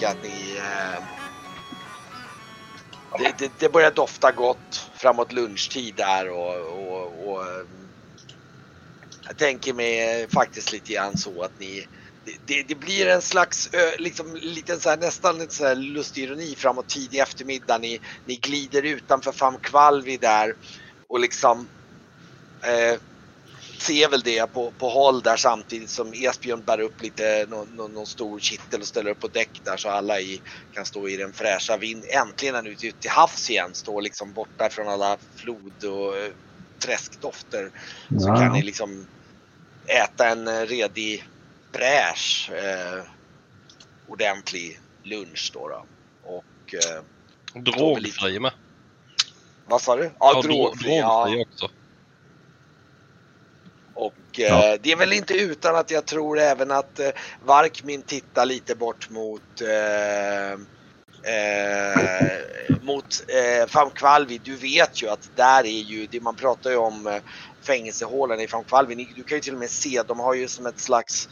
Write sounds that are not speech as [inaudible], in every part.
så att ni... Eh, det, det, det, börjar dofta gott framåt lunchtid där och, och, och jag tänker mig faktiskt lite grann så att ni det, det, blir en slags, liksom, liten så här, nästan en så här lustig ironi framåt tidig eftermiddag. Ni, ni glider utanför Famkvalvi där och liksom eh, ser väl det på, på håll där samtidigt som Esbjörn bär upp lite, någon, någon, någon stor kittel och ställer upp på däck där så alla i, kan stå i den fräscha vind. Äntligen är ute ut till havs igen, står liksom borta från alla flod och eh, träskdofter. Ja. Så kan ni liksom äta en eh, redig bräsch eh, ordentlig lunch då. då. Och eh, drogfri med. Vad sa du? Ja, ja drogfri. Ja. också. Och eh, det är väl inte utan att jag tror även att eh, Varkmin tittar lite bort mot eh, eh, mot eh, Famkvalvi. Du vet ju att där är ju, det man pratar ju om eh, fängelsehålen i Famkvalvi. Du kan ju till och med se, de har ju som ett slags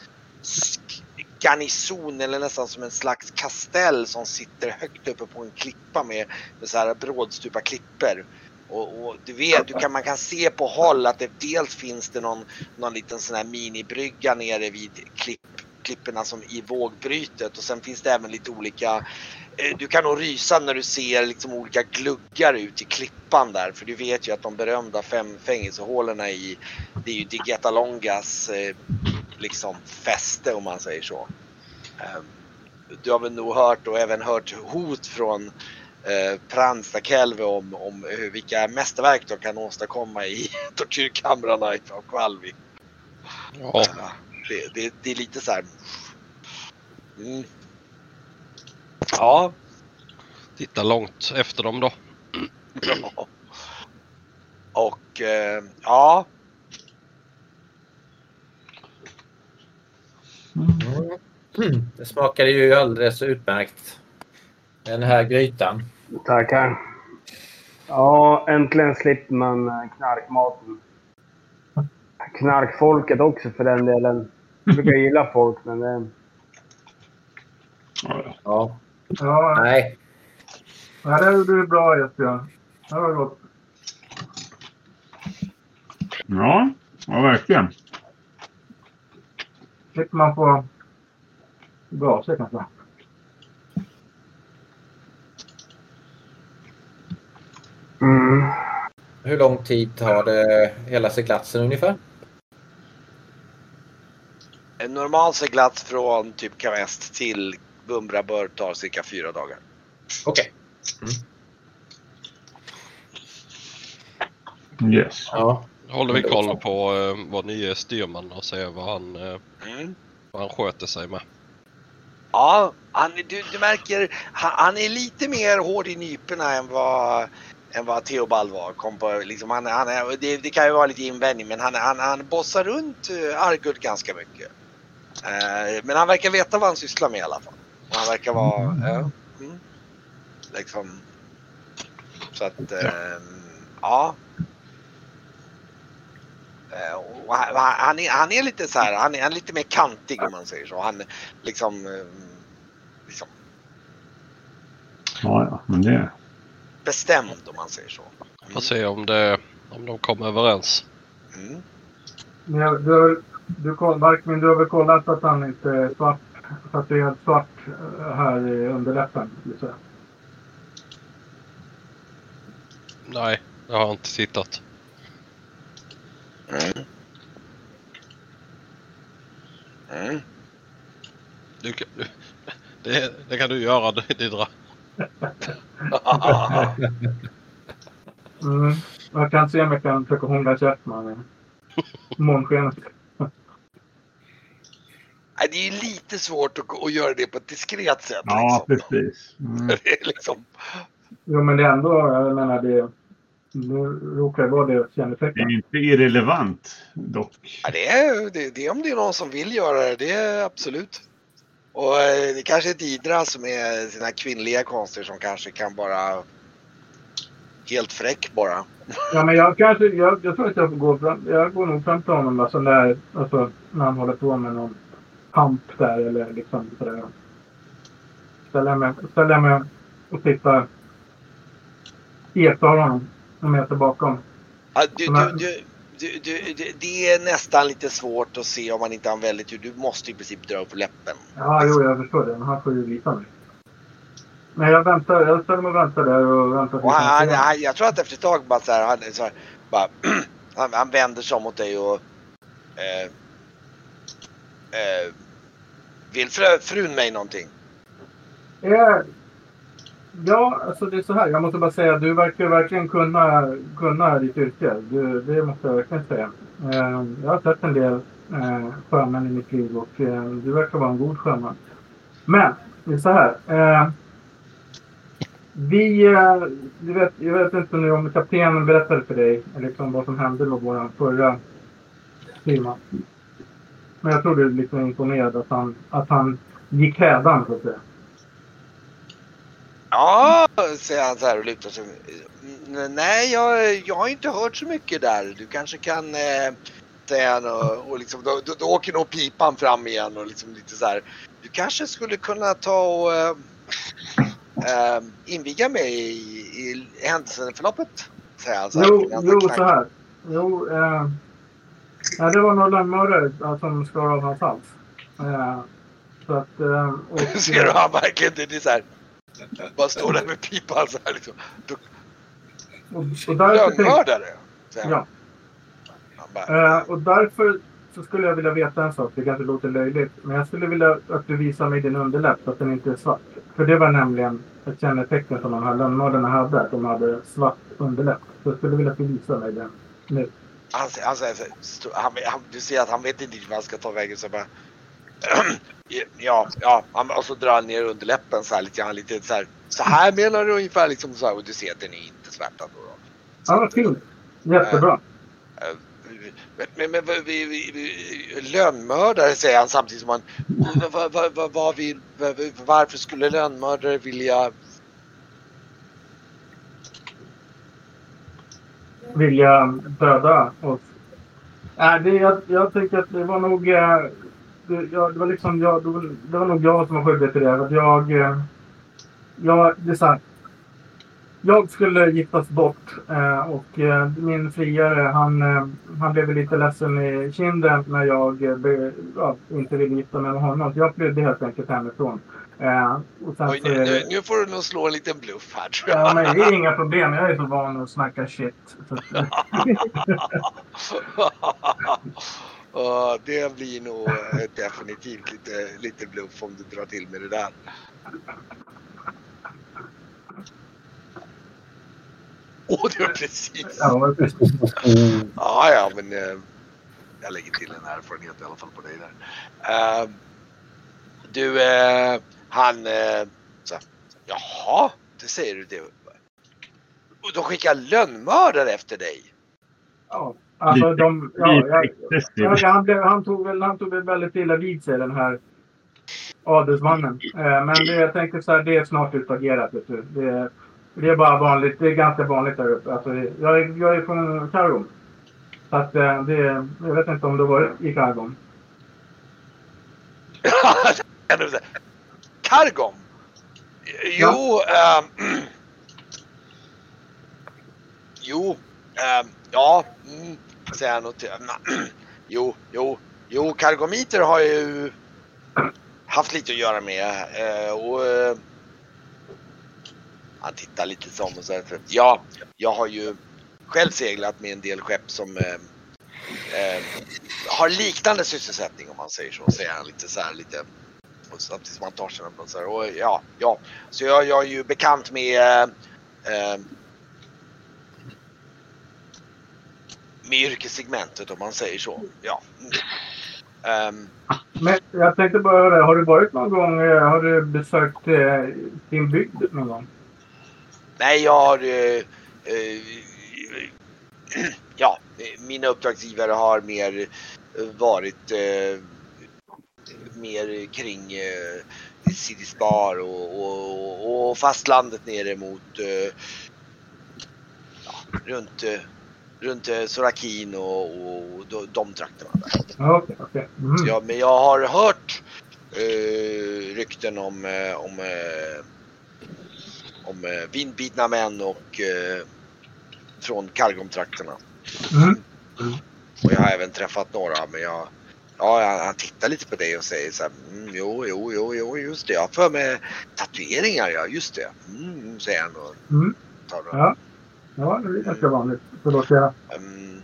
garnison eller nästan som en slags kastell som sitter högt uppe på en klippa med, med så här brådstupa klipper. Och, och, du vet, du kan, man kan se på håll att det dels finns det någon, någon liten sån här minibrygga nere vid klipp, klipporna som i vågbrytet och sen finns det även lite olika eh, du kan nog rysa när du ser liksom olika gluggar ut i klippan där för du vet ju att de berömda fem fängelsehålorna i det är ju Digeta Longas eh, liksom fäste om man säger så. Ehm, du har väl nog hört och även hört hot från eh, Pransta Kelve om, om vilka mästerverk de kan åstadkomma i [laughs] tortyrkamrarna i Kvalvi. Ja. Det, det, det, är lite så här. Mm. Ja. Titta långt efter dem då. Ja. Och eh, ja, Mm. Det smakade ju alldeles utmärkt. Den här grytan. Tackar. Ja, äntligen slipper man eh, knarkmaten. Knarkfolket också för den delen. Jag brukar [laughs] gilla folk, men det... Ja. ja. Nej. Ja, det gjorde du bra Esbjörn. Det var gott. Ja, ja verkligen slipper man få gaser kanske. Mm. Hur lång tid tar det hela seglatsen ungefär? En normal seglats från typ Kavest till Bumbra bör ta cirka fyra dagar. Okej. Okay. Mm. Yes. Ja. Håller vi koll på uh, vår nya styrman och ser vad han, uh, mm. vad han sköter sig med. Ja, han, du, du märker han, han, är lite mer hård i nyporna än vad, än vad Theobald var. Kom på, liksom, han, han, det, det, kan ju vara lite invändning men han, han, han bossar runt uh, Argud ganska mycket. Uh, men han verkar veta vad han sysslar med i alla fall. Och han verkar vara... Uh, mm, liksom, så att... Uh, ja. Eh, han, är, han är lite så här, han är, han är lite mer kantig om man säger så. Han liksom... Eh, liksom ja, ja, men det... Bestämd om man säger så. Mm. Får se om, det, om de kommer överens. Mm. Du, du, du, Markmin, du har väl kollat att han inte är svart? Så att det är helt svart eh, här i underläppen? Nej, jag har inte tittat. Mm. Mm. Du, [laughs] det, det, kan du göra Didra. [laughs] mm. Jag kan se om jag kan försöka hångla käft med månskenet. Det är lite svårt att, att, göra det på ett diskret sätt. Ja, liksom. precis. Mm. [laughs] det är liksom... Jo, men det är ändå, jag menar det nu råkar det vara det kännetecken. Det är inte irrelevant dock. Ja, det, är, det, det är om det är någon som vill göra det, det är absolut. Och eh, det kanske är Didra som är sina kvinnliga konster som kanske kan bara helt fräck bara. Ja, men jag kanske, jag, jag tror att jag får gå fram, jag går nog fram till honom alltså, där, alltså, när han håller på med någon pump där eller liksom sådär. Ställer jag mig, ställer jag mig och tittar. Iakttar honom en meter bakom. Ja, du, Men- du, du, du, du, det- är nästan lite svårt att se om man inte har en väldigt tur. Du måste i princip dra upp läppen. Ja, jo, jag förstår det. Men han får ju visa mig. Men jag väntar, jag ställer mig och väntar där och väntar Och han, han, jag tror att efter ett tag bara så här, han, så här, bara, [clears throat] han, han vänder sig om mot dig och eh, eh, vill frun mig någonting? Eh, ja, alltså det är så här. Jag måste bara säga, du verkar verkligen kunna, kunna ditt yrke. Du, det måste jag verkligen säga. Eh, jag har sett en del eh, sjömän i mitt liv och eh, du verkar vara en god sjöman. Men, det är så här. Eh, vi, eh, du vet, jag vet inte nu om kaptenen berättade för dig liksom, vad som hände med vår förra styrman. Men jag tror du är lite imponerad att han, att han gick hädan så att säga. Ja, säger han så här och lutar sig. "Mm, Nej, jag, jag har inte hört så mycket där. Du kanske kan eh, säga han och, och liksom, då, då, då åker nog pipan fram igen och liksom lite så här. Du kanske skulle kunna ta och eh, eh, inviga mig i, i händelseförloppet. Säger han så här. Jo, jo så här. Jo, eh, ja, det var några lönnmördare ja, som skar av hans hals. Eh, så att... Eh, och, [laughs] Ser du han verkligen det är så här. Bara står där med pipan så här liksom. och, och därför tänkte, Lönnmördare! ja, bara, eh, och därför så skulle jag vilja veta en sak. Det kanske låter löjligt. Men jag skulle vilja att du visar mig din underläpp att den inte är svart. För det var nämligen ett kännetecken som de här lönnmördarna hade. Att de hade svart underläpp. Så jag skulle vilja att du visar mig den nu. Han, han han, han, du ser att han vet inte vad han ska ta vägen så bara Ja, ja, så drar han ner underläppen så här lite grann, lite så här. Så här menar du ungefär liksom så här och du ser att den är inte svärtad då. då. Så Ja, vad fint. Jättebra. eh, Men, men, men vad- vi, vi, vi, lönnmördare säger han samtidigt som han vad, vad vill, vad, varför skulle lönnmördare vilja vilja döda oss. Nej, det, jag, jag tänker att det var nog... Eh, det, jag, det var liksom jag, det, var, det var nog jag som var skyldig till det. Att jag... Eh, jag, det är så här, jag skulle giftas bort eh, och eh, min friare han, han blev lite ledsen i kinden när jag ja, inte ville gifta mig med honom. Så jag flydde helt enkelt hemifrån. Och Oj, nu, nu får du nog slå en liten bluff här tror jag. Ja, men det är inga [laughs] problem. Jag är så van att snacka shit. [laughs] [laughs] Ja, det blir nog eh, definitivt lite, lite bluff om du drar till med det där. Åh, det var precis! ja, precis. Ja, ja, men eh, jag lägger till en erfarenhet i alla fall på dig där. Eh, du, eh, han... Eh, så, Jaha, det säger du det. Och de skickar lönnmördare efter dig. Ja, alltså de... Ja, jag, ja, han, blev, han, tog väl, han tog väl väldigt illa vid sig den här adelsmannen. Eh, men det, jag tänker så här, det är snart utagerat. Vet du. Det, det är bara vanligt. Det är ganska vanligt där uppe. Alltså, det- jag, är, jag är från Kargom. Så att eh, det, jag vet inte om du har varit i Kargom. Kan du säga. Kargom? Jo, [clears throat] jo, ehm, ja, mm, säger han och jo, jo, jo, kargomiter har jag ju haft lite att göra med eh, och eh, han tittar lite som och säger ja, jag har ju själv seglat med en del skepp som eh, eh, har liknande sysselsättning om man säger så, säger han lite så här lite och samtidigt som han tar sig något så här, och ja, ja. Så jag, jag är ju bekant med eh, eh eh, med yrkessegmentet om man säger så. Ja. Ehm, Men jag tänkte bara höra, har du varit någon gång, eh, har du besökt eh, din bygd någon gång? nej, jag har eh, eh, [clears throat] ja, mina uppdragsgivare har mer eh, varit eh, mer kring eh, City Spar och, och, och fastlandet nere mot eh, runt, runt eh, Sorakin och, och de, de trakterna. Ja, Okej, okej. Mm. Så jag, men jag har hört eh, rykten om, eh, om, eh, om vindbitna män och eh, från Kargom-trakterna. Mm. Och jag har även träffat några men jag Ja, han, tittar lite på dig och säger så här, mm, jo, jo, jo, jo, just det. Jag har för mig tatueringar, ja, just det. Mm, säger han och Mm. tar. Ja. Ja, det är ganska vanligt. Ska jag... Mm,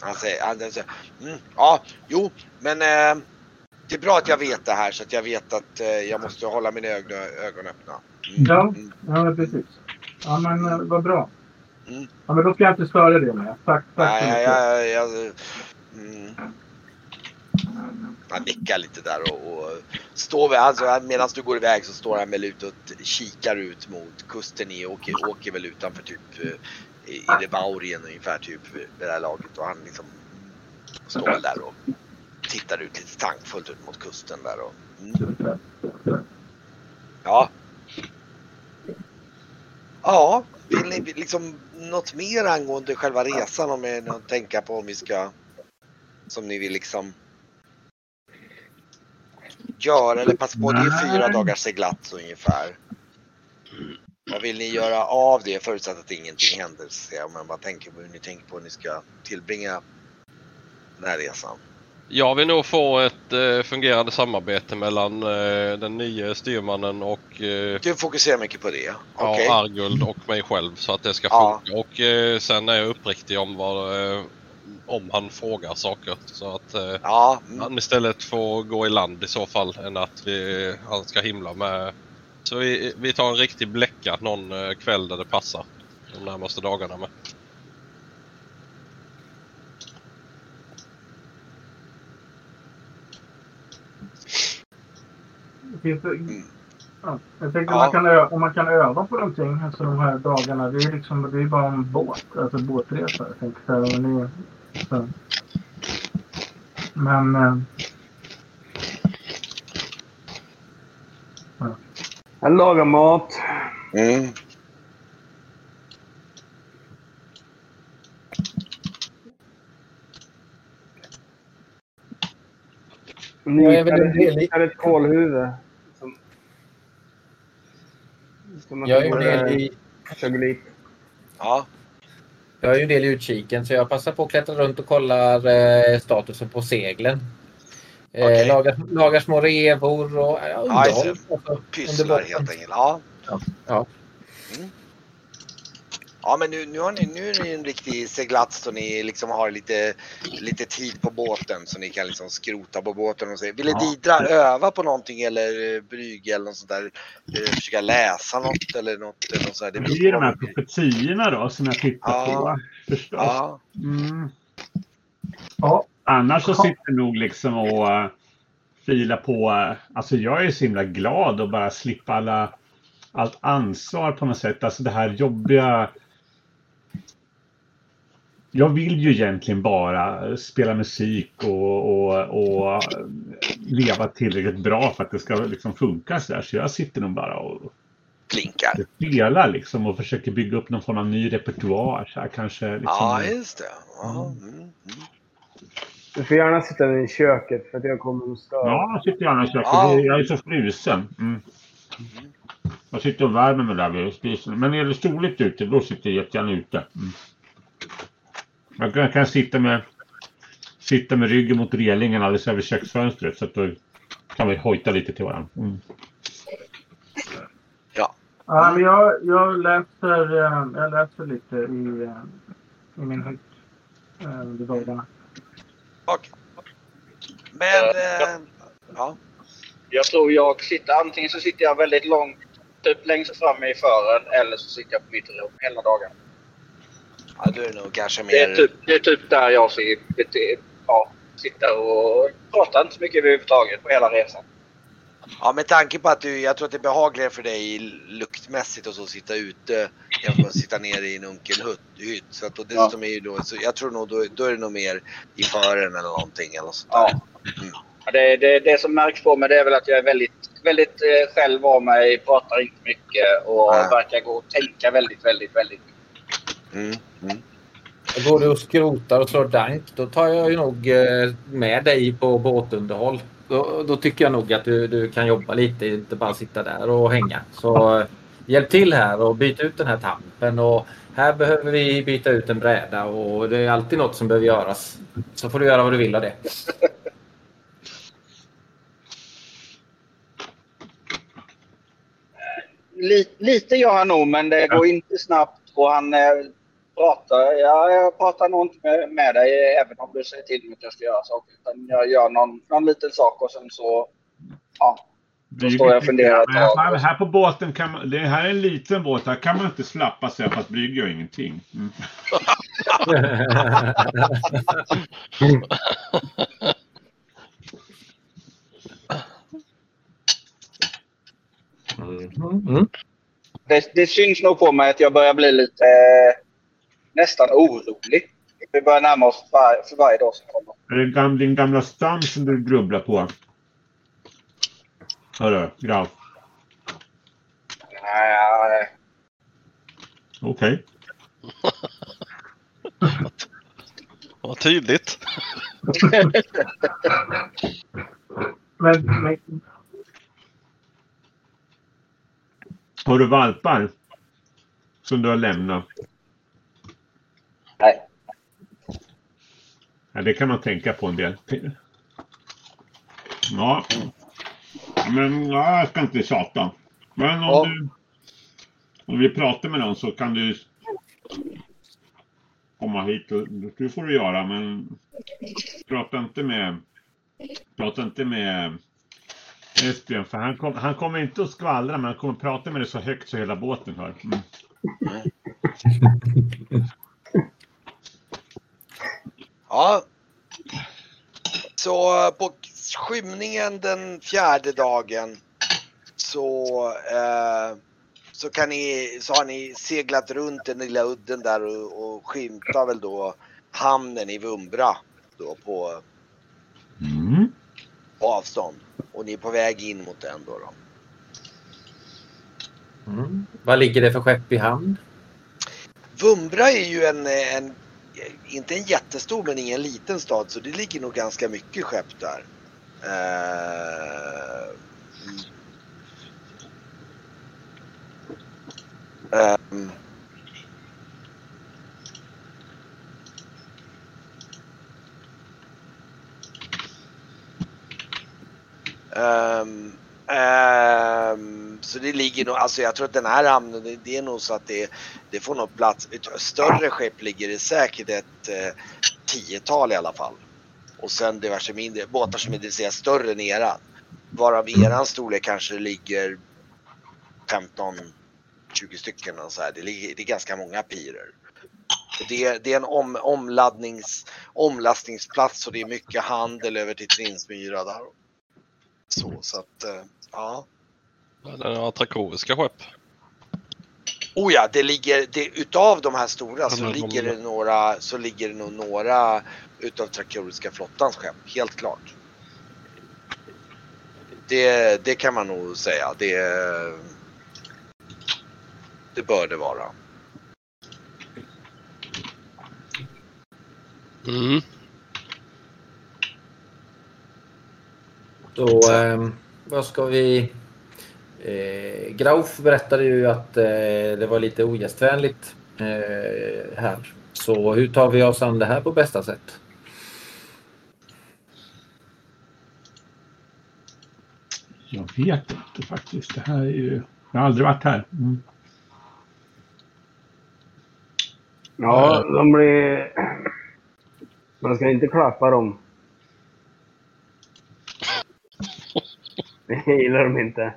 han säger, han säger mm, ja, jo, men eh, det är bra att jag vet det här så att jag vet att eh, jag måste hålla mina ögon, ögon öppna. Mm, Ja. Ja, precis. Ja, men eh, vad bra. Mm. Ja, men då ska jag inte störa dig mer. Tack, tack nej, jag, jag, jag, mm. Han nickar lite där och, och står vid, alltså, medan du går iväg så står han väl ute och kikar ut mot kusten i åker, åker väl utanför typ eh, i, i Revaurien ungefär typ vid det här laget och han liksom står väl där och tittar ut lite tankfullt ut mot kusten där och mm. Ja. Ja, vill ni liksom något mer angående själva resan om ni att tänka på om vi ska som ni vill liksom göra eller passa på. Det är fyra dagars seglats ungefär. Vad vill ni göra av det förutsatt att ingenting händer? Så säga. Men vad tänker hur ni tänker på hur ni ska tillbringa den här resan? Jag vill nog få ett eh, fungerande samarbete mellan eh, den nya styrmannen och eh, Du fokuserar mycket på det? Okej. ja, Arguld och mig själv så att det ska Ja. funka. Och eh, sen är jag uppriktig om vad eh, om han frågar saker. Så att eh, Ja, mm. han istället får gå i land i så fall än att vi, han ska himla med. Så vi, vi tar en riktig bläcka någon eh, kväll där det passar. De närmaste dagarna med. Finns det, ja, jag tänkte Ja. man kan ö, om man kan öva på någonting alltså de här dagarna. Det är liksom det är bara en båt, alltså båtresa. Jag tänkte, så här, så. Men Han lagar mat. Mm. Ni Ja, jag vill- hittar, ni hittar ett kålhuvud. Som, som Jag är ju del i, suga lite. Ja. jag är ju del i utkiken så jag passar på att klättra runt och kollar eh, statusen på seglen. Eh, lagar, lagar små revor och ja, Ja, underhåll. Under Pysslar helt enkelt. Ja. Ja. Mm. Ja men nu, nu, har ni, nu är det en riktig seglats så ni liksom har lite, lite tid på båten så ni kan liksom skrota på båten och säga Ville Ja. Didra öva på någonting eller eh, brygga eller något sånt där? Eh, Försöka läsa något eller något? Eller något sånt där. Det blir på de här ni- profetiorna då som jag tittar Ja. på. Förstås. Ja. Mm. ja, Annars så sitter jag nog liksom och uh, filar på. eh, alltså jag är så himla glad att bara slippa alla, allt ansvar på något sätt. Alltså det här jobbiga. Jag vill ju egentligen bara spela musik och, och, och eh, leva tillräckligt bra för att det ska liksom funka så där. Så jag sitter nog bara och Klinkar. spelar liksom och försöker bygga upp någon form av ny repertoar. Så här, kanske liksom, Ja just det. Ja, mm, mm. Du får gärna sitta i köket för att jag kommer att störa. Ja, jag sitter gärna i köket. Ja. Jag är så frusen. Mm. Jag sitter och värmer mig där vid spisen. Men är det soligt ute, då sitter jag jättegärna ute. Mm. Jag kan, kan sitta med sitta med ryggen mot relingen alldeles över köksfönstret så att då kan vi hojta lite till varandra. Mm. ja men jag, jag, läser, eh, jag läser lite i, eh, i min hytt eh, under dagarna. Men, eh, ja. Jag tror jag sitter antingen så sitter jag väldigt långt, typ längst fram i fören eller så sitter jag på mitt rum hela dagen. ja, då är nog kanske Det är mer... typ, det är typ där jag ser, ja, sitter och pratar inte så mycket överhuvudtaget på hela resan. Ja med tanke på att du, jag tror att det är behagligare för dig luktmässigt och så sitta ute jämfört att sitta nere i en unken hytt. Så att, och dessutom är ju då, så jag tror nog då, då är det nog mer i fören eller någonting eller sånt där. Ja. Ja, Det, det, det som märks på mig det är väl att jag är väldigt, väldigt eh, själv av mig, pratar inte mycket och Nej. verkar gå och tänka väldigt, väldigt, väldigt mycket. Mm, mm. Går du och skrotar och slår dank då tar jag ju nog eh, med dig på båtunderhåll. Då, då tycker jag nog att du, du kan jobba lite, inte bara sitta där och hänga. Så eh, hjälp till här och byt ut den här tampen. Och här behöver vi byta ut en bräda och det är alltid något som behöver göras. Så får du göra vad du vill av det. Lite, gör han nog, men det går inte snabbt och han eh, pratar. Ja, jag pratar nog inte med, med dig även om du säger till mig att jag ska göra saker. Utan jag gör någon, någon liten sak och sen så... Ja, då står jag och funderar ett Men här, tag. här på båten kan man, det här är en liten båt. Här kan man inte slappa sig fast Brygg gör ingenting. Mm. Mm. Det, det syns nog på mig att jag börjar bli lite eh, nästan orolig. Vi börjar närma oss var, för varje dag som kommer. Är det din gamla stam som du grubblar på? Hörru, grav. Nej, Okej. [laughs] Vad tydligt. Men, men Har du valpar? Som du har lämnat? nej. Ja, det kan man tänka på en del. Ja. Men ja, jag ska inte tjata. Men om Ja. du... Om vi pratar med någon så kan du komma hit och det får du göra men prata inte med prata inte med Esbjörn för han, kom, han kommer inte att skvallra men han kommer prata med dig så högt så hela båten hör. Mm. Ja. Så på skymningen den fjärde dagen så, eh, så, kan ni, så har ni seglat runt den lilla udden där och, och skymtar väl då hamnen i Vumbra då på, Mm. på avstånd. Och ni är på väg in mot den då. då. Mm. Vad ligger det för skepp i hamn? Vumbra är ju en, en, inte en jättestor men ingen liten stad så det ligger nog ganska mycket skepp där. Eh, um, så det ligger nog, alltså jag tror att den här hamnen, det, det är nog så att det, det får nog plats, ett större skepp ligger det säkert ett eh, tiotal i alla fall. Och sen diverse mindre, båtar som är det säga större än eran. Varav eran storlek kanske ligger 15-20 stycken och så här. Det, ligger, det är ganska många pirer. Det, det är en om, omladdnings, omlastningsplats och det är mycket handel över till Trinsmyra där. Så, så att, eh, ja. Den har trakoriska skepp. Oh ja, det ligger, det, utav de här stora så ligger det några, så ligger det nog några utav Trakoriska flottans skepp, helt klart. Det, det kan man nog säga, det, det bör det vara. Mm. Då, eh, vad ska vi... Eh, Grauf berättade ju att eh, det var lite ogästvänligt eh, här. Så hur tar vi oss an det här på bästa sätt? Jag vet inte faktiskt. Det här är ju... Jag har aldrig varit här. Mm. Ja, de blir... Man ska inte klappa dem. Det gillar de inte.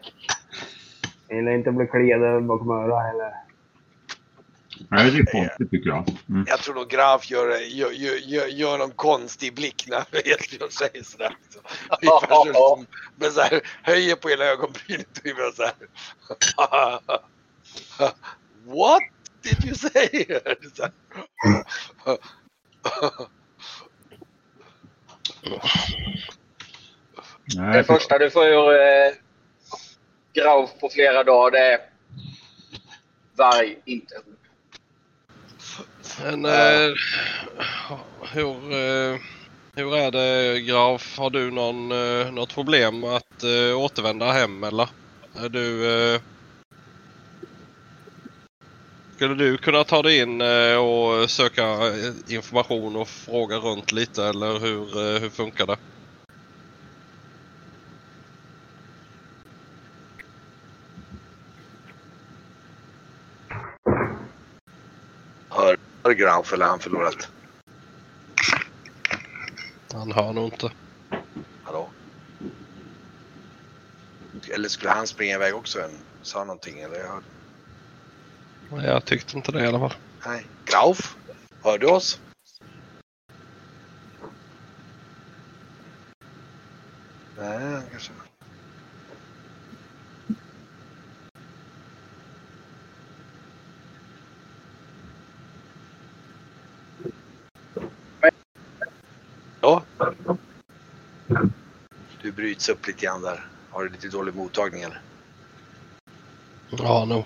Jag gillar inte att bli kliade bakom örat heller. Nej, det är konstigt tycker jag. Mm. Jag tror nog Graf gör, gör, gör, gör, någon konstig blick när Edbjörn säger sådär. Så, ungefär som, men så här, höjer på hela ögonbrynet och är så här. [laughs] What did you say? Så. Nej, Det första du får ur eh, Grauf på flera dagar det är varg, inte. Men, eh, hur, eh, hur är det Graf? Har du någon, eh, något problem att eh, återvända hem eller? Är du... Eh, skulle du kunna ta dig in och söka information och fråga runt lite eller hur, hur funkar det? Hör Grauf eller har han förlorat? Han hör nog inte. Hallå? Eller skulle han springa iväg också? En, sa någonting eller? Jag hörde. Nej, Jag tyckte inte det i alla fall. Nej. Grauf? Hör du oss? Nej, han kanske... Ja. Du bryts upp lite grann där. Har du lite dålig mottagning eller? Ja, nog.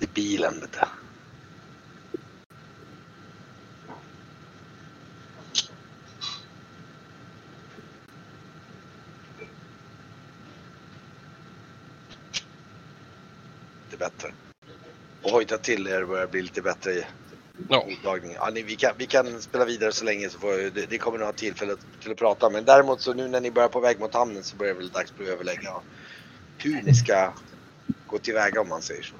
I bilen vet du. Lite bättre. Och hojta till er börjar bli lite bättre i Ja. mottagningen. Ja, ni, vi, kan, vi kan spela vidare så länge så får det, det kommer nog ha tillfälle till att prata. Men däremot så nu när ni börjar på väg mot hamnen så börjar det väl dags att överlägga hur ni ska gå tillväga om man säger så.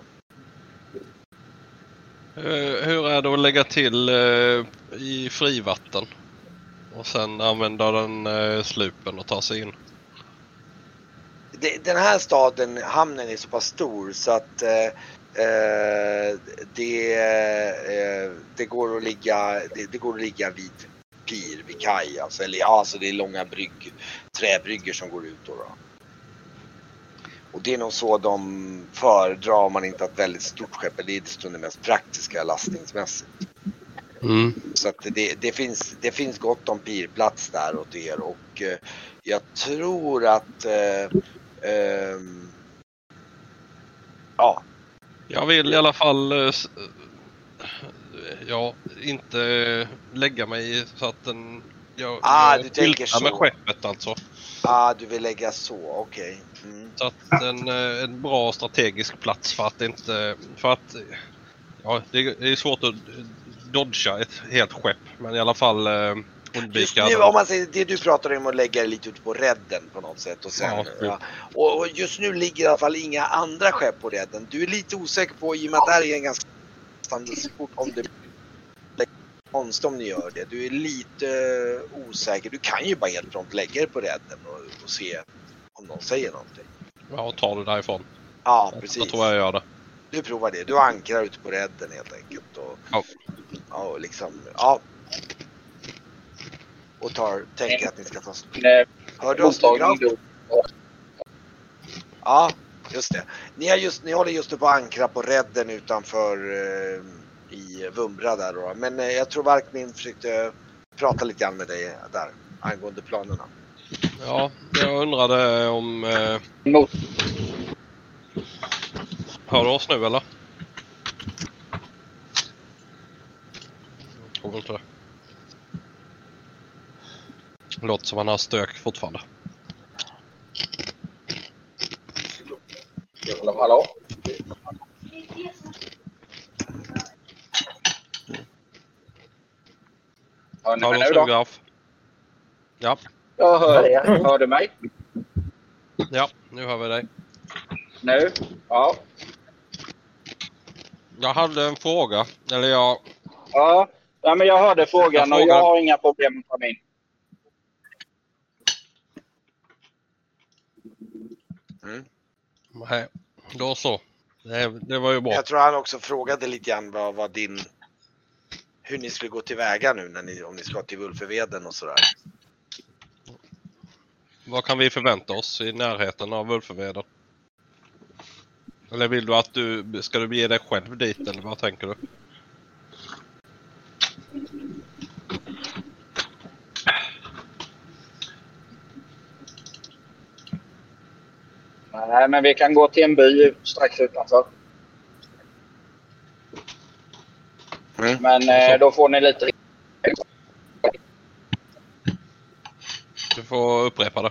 Eh, Hur är det att lägga till eh, i frivatten? Och sen använda den eh, slupen och ta sig in? Den här staden, hamnen är så pass stor så att det, det, går att ligga, det, det går att ligga vid pir, vid kaj. Alltså, eller, ja, alltså det är långa brygg, träbryggor som går ut. Då, då. Och det är nog så de föredrar om man inte har ett väldigt stort skepp. Det är desto det mest praktiska lastningsmässigt. Mm. Så att det, det, finns, det finns gott om pirplats där åt er och eh, jag tror att eh, ehm, ja, Jag vill i alla fall eh, eh, ja, inte lägga mig så att den... Jag, Ah, jag du tänker skyltar med så. skeppet alltså. ah, du vill lägga så, okej. Mm. Så att en, eh, en bra strategisk plats för att inte... För att... Ja, det är svårt att dodga ett helt skepp men i alla fall eh, Just undvika... nu, om man säger, det du pratar om att lägga det lite ute på redden på något sätt och sen, Ja, ja, och, och just nu ligger i alla fall inga andra skepp på redden. Du är lite osäker på, i och med att det här är en ganska standardsport, om det konstigt om ni gör det. Du är lite eh, osäker. Du kan ju bara helt prompt lägga det på redden och, och se om någon säger någonting. Ja, och tar det därifrån. Ja, Jag precis. tror jag gör det. Du provar det. Du ankrar ute på redden helt enkelt. Och, Ja. ja, och liksom, ja. Och tar, tänker att ni ska ta... Eh, Hör du oss nu. Ja, just det. Ni, har just, ni håller just på att ankra på redden utanför eh, i Vumbra där då. Men eh, jag tror Varkmin försökte prata lite grann med dig där angående planerna. Ja, jag undrade om... Eh, Mot, hör du oss nu eller? Jag tror inte det. Låter som han har stök fortfarande. hallå? Hör ni mig du nu då? Graf? Ja, Jag hör er. Hör du mig? ja, nu hör vi dig. Nu? Ja. Jag hade en fråga. Eller jag... Ja, ja men jag hörde frågan Jag och jag har inga problem att komma in. Nej, då så. Det, det var ju bra. Jag tror han också frågade lite grann vad, vad din... Hur ni skulle gå tillväga nu när ni, om ni ska till Vulföveden och sådär. Vad kan vi förvänta oss i närheten av Ulföveden? Eller vill du att du... Ska du bege dig själv dit eller vad tänker du? Nej, men vi kan gå till en by strax utanför. Mm. Men eh, då får ni lite... Du får upprepa det.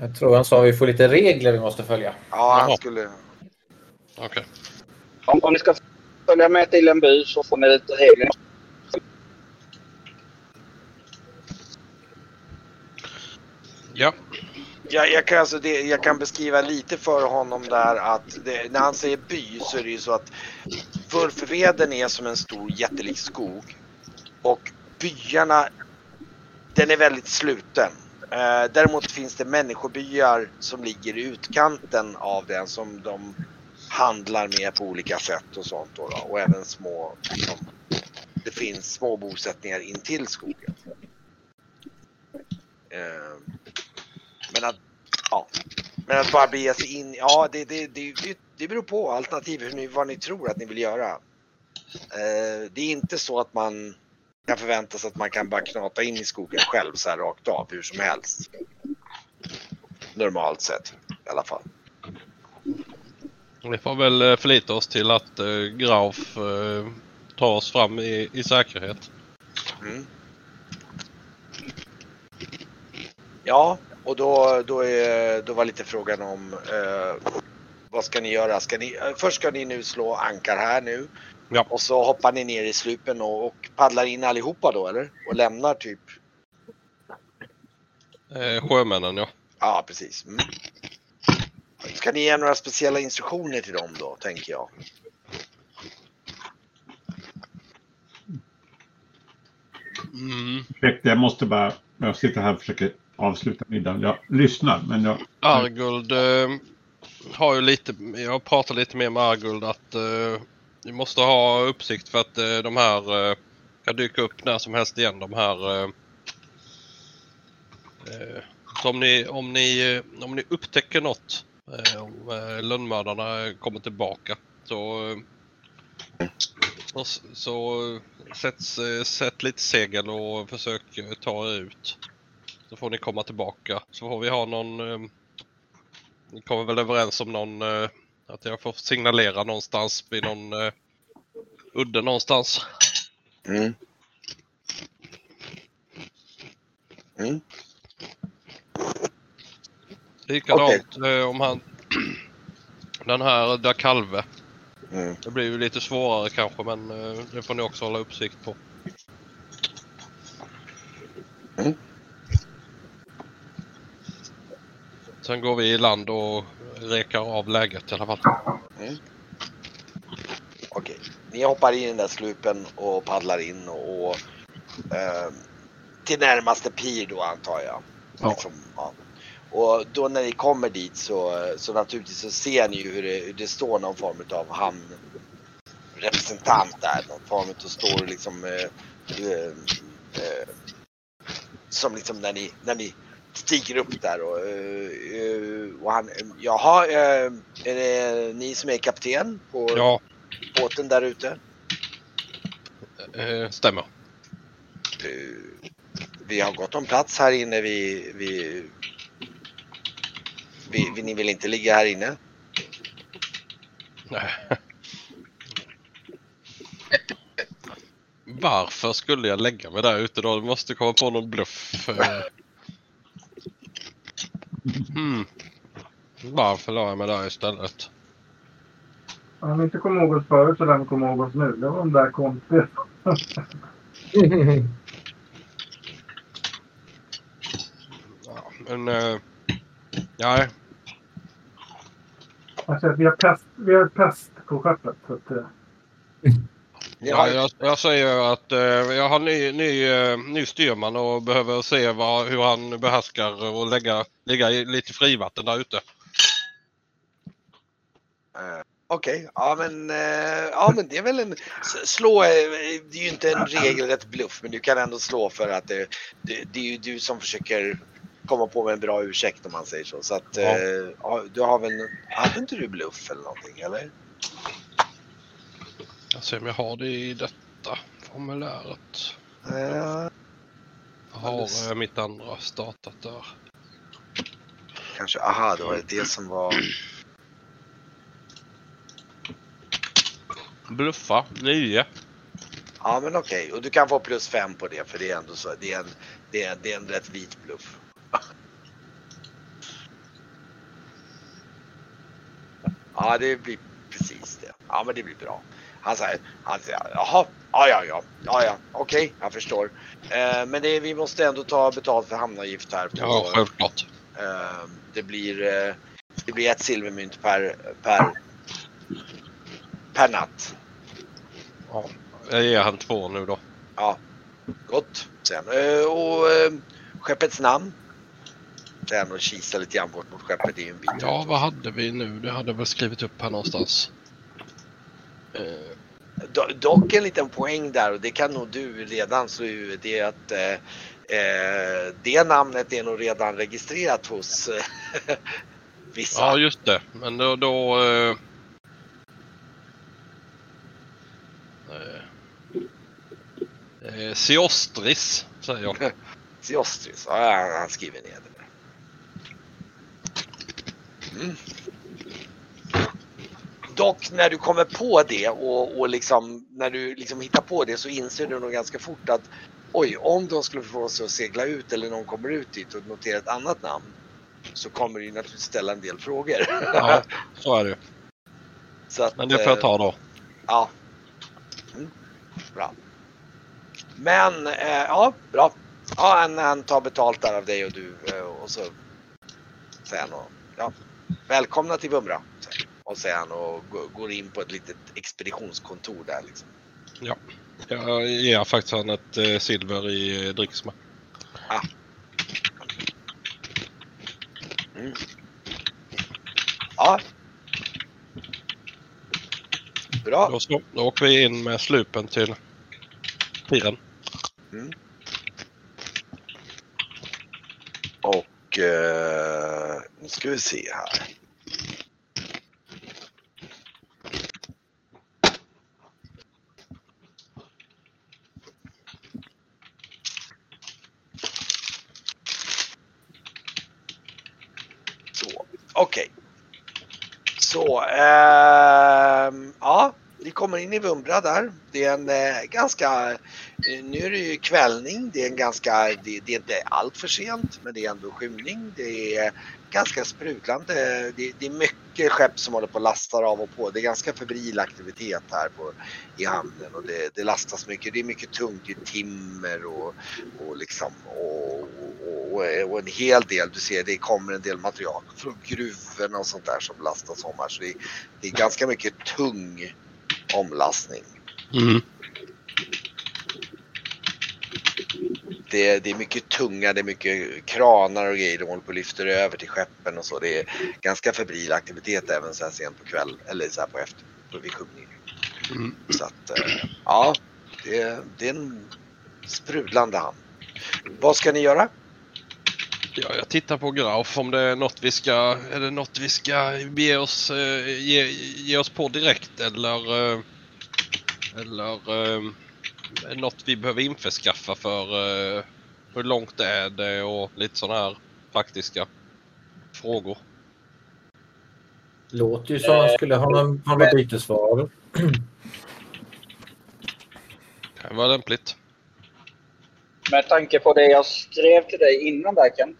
Jag tror han sa att vi får lite regler vi måste följa. Ja, han Jaha. skulle... Okej. Om, om ni ska följa med till en by så får ni lite regler. Ja. Jag, jag, kan alltså det, jag kan beskriva lite för honom där att det, när han säger by så är det ju så att Vurfveden är som en stor jättelik skog och byarna den är väldigt sluten. Eh, däremot finns det människobyar som ligger i utkanten av den som de handlar med på olika sätt och sånt då, då. och även små liksom, det finns små bosättningar intill skogen. Eh, ja, men att bara bege sig in, ja det, det, det, det, beror på alternativ hur ni, vad ni tror att ni vill göra. Eh, det är inte så att man kan förvänta sig att man kan bara knata in i skogen själv så här rakt av hur som helst. Normalt sett i alla fall. Vi får väl eh, förlita oss till att eh, Graf eh, tar oss fram i, i säkerhet. Mm. Ja, och då, då, är, då var lite frågan om eh, vad ska ni göra? Ska ni, eh, först ska ni nu slå ankar här nu. Ja. Och så hoppar ni ner i slupen och, och paddlar in allihopa då eller? Och lämnar typ? Eh, sjömännen ja. Ja, precis. Mm. Ska ni ge några speciella instruktioner till dem då, tänker jag? Mm. Jag måste bara... Jag sitter här och försöker avsluta middagen. Jag lyssnar, men jag... Arguld eh, har ju lite, jag pratar lite mer med Arguld att eh, vi måste ha uppsikt för att eh, de här eh, kan dyka upp när som helst igen de här eh, så om ni, om ni, eh, om ni upptäcker något eh, om eh, lönnmördarna kommer tillbaka så eh, så, eh, så sätt, sätt lite segel och försök ta er ut. Så får ni komma tillbaka. Så får vi ha någon... Eh, ni kommer väl överens om någon... Eh, att jag får signalera någonstans vid någon eh, udde någonstans. Mm. Mm. Likadant eh, om han... [clears throat] Den här Da Calve. Mm. Det blir ju lite svårare kanske men eh, det får ni också hålla uppsikt på. Mm. Sen går vi i land och rekar av läget i alla fall. Okej, ni hoppar in i den där slupen och paddlar in och, och eh, till närmaste pir då antar jag. Ja. Liksom, ja. Och då när ni kommer dit så, så naturligtvis så ser ni ju hur det, hur det står någon form av hamnrepresentant där. Någon form av står liksom eh, eh, eh, som liksom när ni, när ni stiger upp där och, eh, och han, jaha, eh, är det ni som är kapten på Ja, båten där ute? eh, stämmer. Vi har gott om plats här inne. Vi, vi, vi, vi, ni vill inte ligga här inne? Nej. Varför skulle jag lägga mig där ute då? Du måste komma på någon bluff. Hmm. Varför la jag mig där istället? Om ni inte kommer ihåg oss förut så lär ni komma ihåg oss nu. Det var de där konstiga. [laughs] Ja, men... Eh, nej. Alltså, vi, har pest, vi har pest på skeppet. Så att, eh, [laughs] Ja, jag, jag säger att eh, jag har ny, ny, eh, ny styrman och behöver se vad, hur han behärskar och lägga, ligga i lite frivatten där ute. eh, Okej, ja men, eh, ja men det är väl en, slå, eh, det är ju inte en regelrätt bluff men du kan ändå slå för att det, det, det är ju du som försöker komma på med en bra ursäkt om man säger så. Så att Ja. ja, du har väl, hade inte du bluff eller någonting eller? Jag ser om jag har det i detta formuläret. Eh, Jag har mitt andra startat där. kanske, aha, det var det som var... Bluffa, 9. Ja men okej, och du kan få plus fem på det för det är ändå så, det är en, det är, det är en rätt vit bluff. [laughs] Ja det blir precis det. Ja men det blir bra. Han säger, han säger jaha, ja ja ja, ja ja, okej, jag förstår. Eh, men det, vi måste ändå ta betalt för hamnavgift här. På, Ja, självklart. eh, det blir, eh, det blir ett silvermynt per, per, per natt. Ja. Jag ger han två nu då. Ja, gott. Sen. Eh, och eh, skeppets namn. Sen och kisa lite grann bort mot skeppet. Det är ju en bit Ja, vad hade vi nu? Det hade jag väl skrivit upp här någonstans. Do- Dock en liten poäng där och det kan nog du redan slå ur. Det är att eh, eh, det namnet är nog redan registrerat hos eh, [laughs] vissa. ja, just det. Men då... då eh, eh, Siostris, säger jag. [laughs] Siostris. Ja, han- skriver ner det. Mm. Dock när du kommer på det och, och liksom, när du liksom hittar på det så inser du nog ganska fort att oj, om de skulle få sig att segla ut eller någon kommer ut dit och noterar ett annat namn så kommer du ju naturligtvis ställa en del frågor. Ja, så är det [laughs] så att, Men det får jag ta då. Ja. Mm. Bra. Men, eh, ja, bra. Ja, han, han tar betalt där av dig och du eh, och så han och, ja, välkomna till Vumra. Och han och gå- går in på ett litet expeditionskontor där liksom. Jag ger faktiskt han ett eh, silver i eh, dricks med. Ja. Bra. Då, så, då åker vi in med slupen till piren. Och eh, nu ska vi se här. Så, okej. Så, ehm, ja, vi kommer in i Vumbra där. Det är en eh, ganska, eh, nu är det ju kvällning, det är en ganska, det, det är inte allt för sent men det är ändå skymning. Det är ganska sprudlande, det, det är mycket skepp som håller på och lastar av och på. Det är ganska febril aktivitet här på, i hamnen och det, det lastas mycket. Det är mycket tungt, det är timmer och, och liksom och, och, och, och en hel del, du ser det kommer en del material från gruvorna och sånt där som lastas om här. Så det, det är ganska mycket tung omlastning. Mm. Det, det är mycket tunga, det är mycket kranar och grejer de håller på och lyfter över till skeppen och så. Det är ganska febril aktivitet även så här sent på kväll eller så här på efter vid skymning. Mm. Så att eh, ja, det, det är en sprudlande hamn. Vad ska ni göra? Ja, jag tittar på Grauf om det är något vi ska, är det något vi ska ge oss, eh, ge, ge oss på direkt eller, eh, eller eh, det något vi behöver införskaffa för eh, hur långt är det och lite sådana här faktiska frågor. Låter ju som han skulle ha någon, ha något bytesvaror. Kan vara lämpligt. Med tanke på det jag skrev till dig innan där Kent.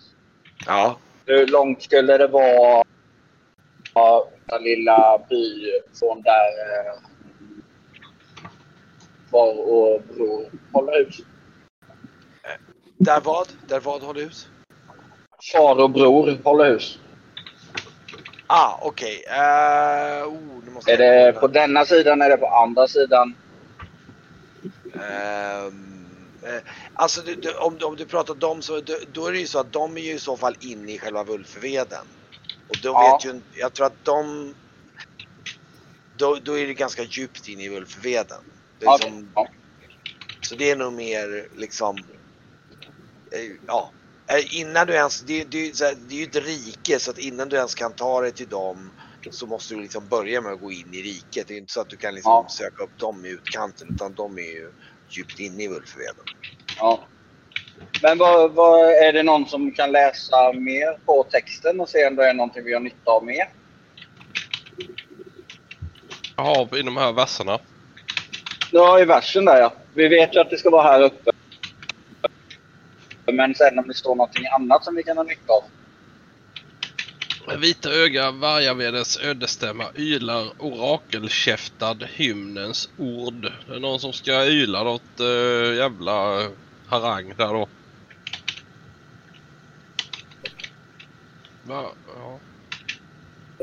Ja, Hur långt skulle det vara ja, den lilla by från där eh, far och bror håller hus? där vad? Där vad håller hus? Far och bror håller hus. Ah, okej. Eh, oh, nu måste Är det på denna sidan eller på andra sidan? Eh, alltså du, du, om, du- om du pratar dem så då, då är det ju så att de är ju i så fall inne i själva Vulfveden. Och då Ja. vet ju jag tror att de då, då är det ganska djupt in i Vulfveden. Ja, liksom, ja. Så det är nog mer liksom eh, ja. Eh, Innan du ens, det, det, det är ju ett rike så att innan du ens kan ta dig till dem så måste du liksom börja med att gå in i riket. Det är inte så att du kan liksom Ja. söka upp dem i utkanten utan de är ju djupt inne i Vulfveden. ja. Men vad, vad, är det någon som kan läsa mer på texten och se om det är någonting vi har nytta av mer? Ja, i de här verserna. Ja, i versen där ja. Vi vet ju att det ska vara här uppe. Men sen om det står någonting annat som vi kan ha nytta av. Vita öga, vargavedens ödesstämma, ylar orakelkäftad hymnens ord. Det är någon som ska yla något äh, jävla harang där då. Va? Ja.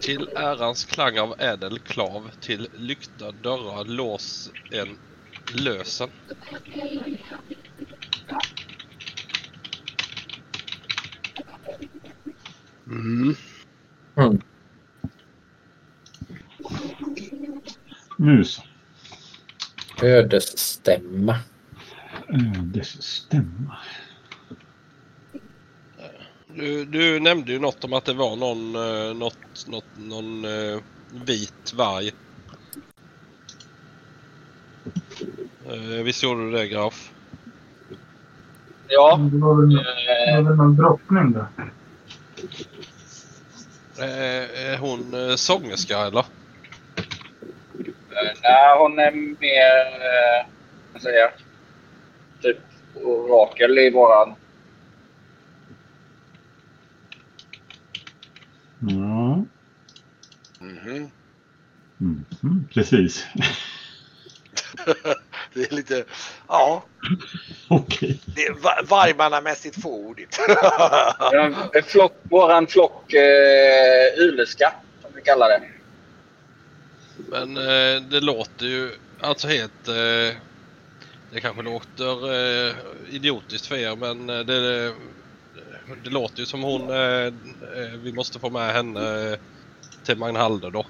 Till ärans klang av ädel klav, till lyckta dörrar lås en lösen. Mm. Mm. Nu så. Ödesstämma. Ödesstämma. Du, du nämnde ju något om att det var någon, eh, något, något, någon eh, vit varg. Eh, visst gjorde du det Graf? Ja. Det var väl någon drottning där. Eh, är hon eh, sångerska eller? Eh, Nej, hon är mer... Vad säger jag? Typ orakel i våran... Ja. Mhm. Mhm, precis. [laughs] Det är lite, ja, Okej. det va- vargmannamässigt fåordigt. [laughs] En flock, våran flock eh, Yleska, som vi kallar det. Men eh, det låter ju alltså helt... Eh, det kanske låter eh, idiotiskt för er men eh, det, det låter ju som hon... Eh, eh, vi måste få med henne eh, till Magnhalder då.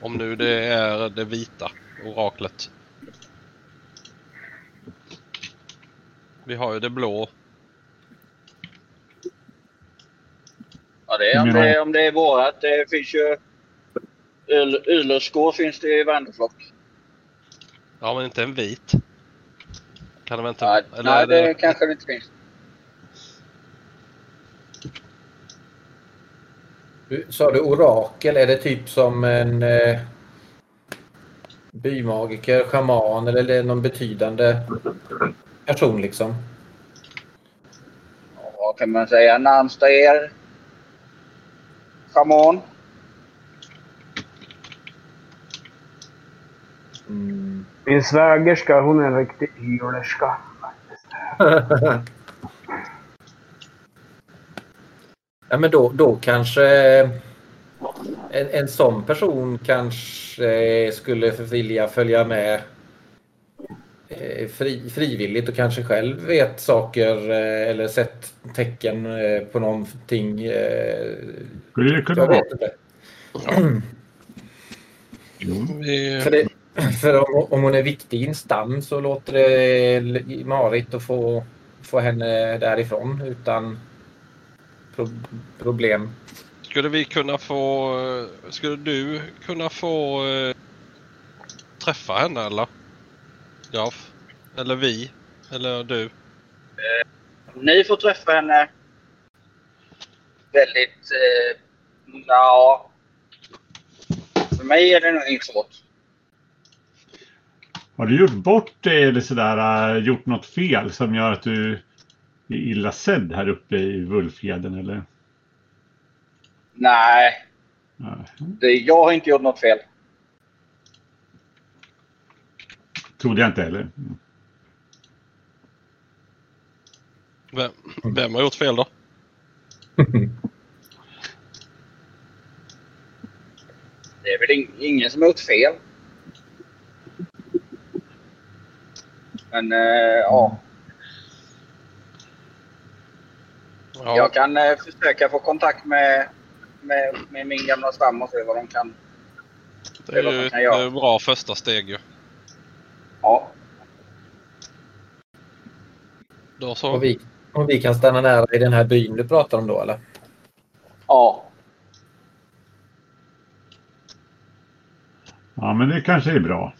Om nu det är det vita oraklet. Vi har ju det blå. Ja, det är, om, det, om det är vårat. Det finns ju... Yl- Ylerskor finns det i varenda flock. Ja men inte en vit. Kan det väl inte... Nej, eller nej det- det kanske det inte finns. Du, sa du orakel? Är det typ som en eh, bymagiker, schaman eller är det någon betydande person liksom? Ja, Vad kan man säga? Närmsta er? Schaman? Mm. Min svägerska, hon är en riktig ylerska. [laughs] ja, men då, då kanske en, en sån person kanske skulle vilja följa med fri, frivilligt och kanske själv vet saker eh, eller sett tecken eh, på någonting. eh, Skulle det kunna vara? För, det, för om, om hon är viktig i en stam så låter det marigt att få, få henne därifrån utan pro, problem. Skulle vi kunna få... eh, Skulle du kunna få eh, träffa henne eller? Graf? Eller vi? Eller du? Ni får träffa henne väldigt... Eh, ja. För mig är det nog inte svårt. Har du gjort bort dig eller sådär, äh, gjort något fel som gör att du är illa sedd här uppe i Vulfjädern eller? Nej, Ja. det, jag har inte gjort något fel. Trodde jag inte heller. Vem, vem har gjort fel då? [laughs] Det är väl ing- ingen som har gjort fel. Men eh, ja, Ja, jag kan eh, försöka få kontakt med, med, med min gamla stam och se vad de kan. det är ju ett eh, bra första steg ju. Ja, Då så. Och vi, och vi kan stanna nära i den här byn du pratar om då eller? ja. Ja, men det kanske är bra.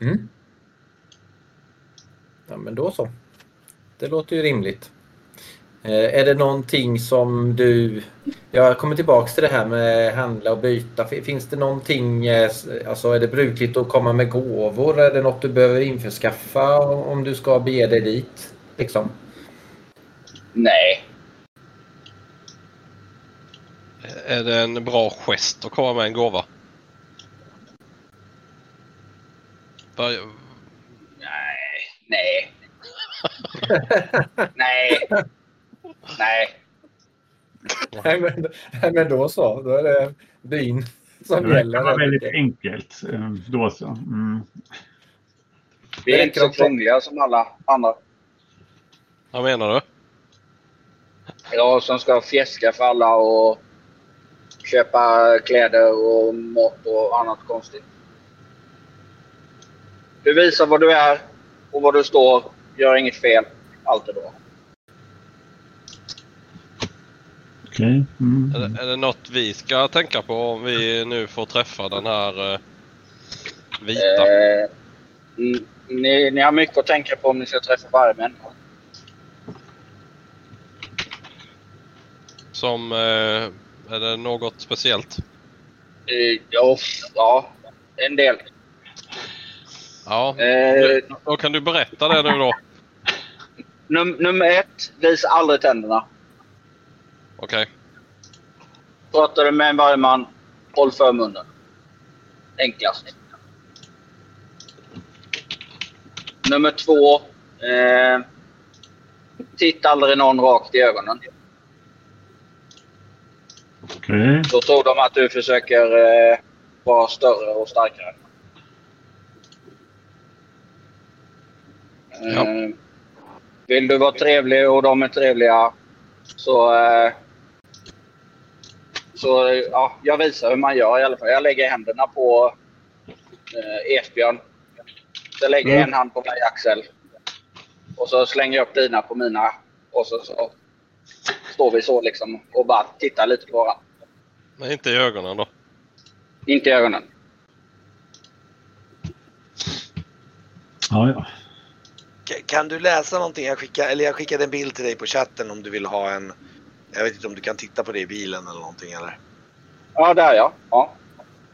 Mm. Ja men då så. det låter ju rimligt. Eh, är det någonting som du... Jag kommer tillbaks till det här med handla och byta. Finns det någonting, eh, alltså är det brukligt att komma med gåvor? Är det något du behöver införskaffa om du ska bege dig dit? Liksom? Nej. Är det en bra gest att komma med en gåva? Var- Nej. Nej. [laughs] Nej. Nej. [laughs] Nej, men, nej, men då så. Då är det byn som Det gäller. var väldigt enkelt. eh, Då så. Mm. Vi är inte så krångliga som alla andra. Vad menar du? Jag som ska fjäska för alla och köpa kläder och mat och annat konstigt. Du visar vad du är och vad du står. Gör inget fel. Allt är bra. Okej. Mm. Är det, är det något vi ska tänka på om vi nu får träffa den här eh, vita? Eh, ni, ni har mycket att tänka på om ni ska träffa varje människa. Som... Eh, är det något speciellt? Eh, ja, ja, en del. Ja, Eh, då kan du berätta det nu då. num nummer ett, visa aldrig tänderna. Okej. Pratar du med en varje man, håll för munnen. Enklast. Nummer två. Eh, titta aldrig någon rakt i ögonen. Okej. Då tror de att du försöker eh, vara större och starkare. Eh, Ja. Vill du vara trevlig och de är trevliga så... Eh, så ja, jag visar hur man gör i alla fall. Jag lägger händerna på eh, Esbjörn. Så jag lägger Mm. en hand på varje axel. Och så slänger jag upp dina på mina. Och så, så står vi så liksom och bara tittar lite på varandra. Men inte i ögonen då. Inte i ögonen. Ja, ja. Ka- Kan du läsa någonting? Jag, skickar, eller jag skickade en bild till dig på chatten om du vill ha en... Jag vet inte om du kan titta på det i bilen eller någonting eller? Ja, där ja. ja.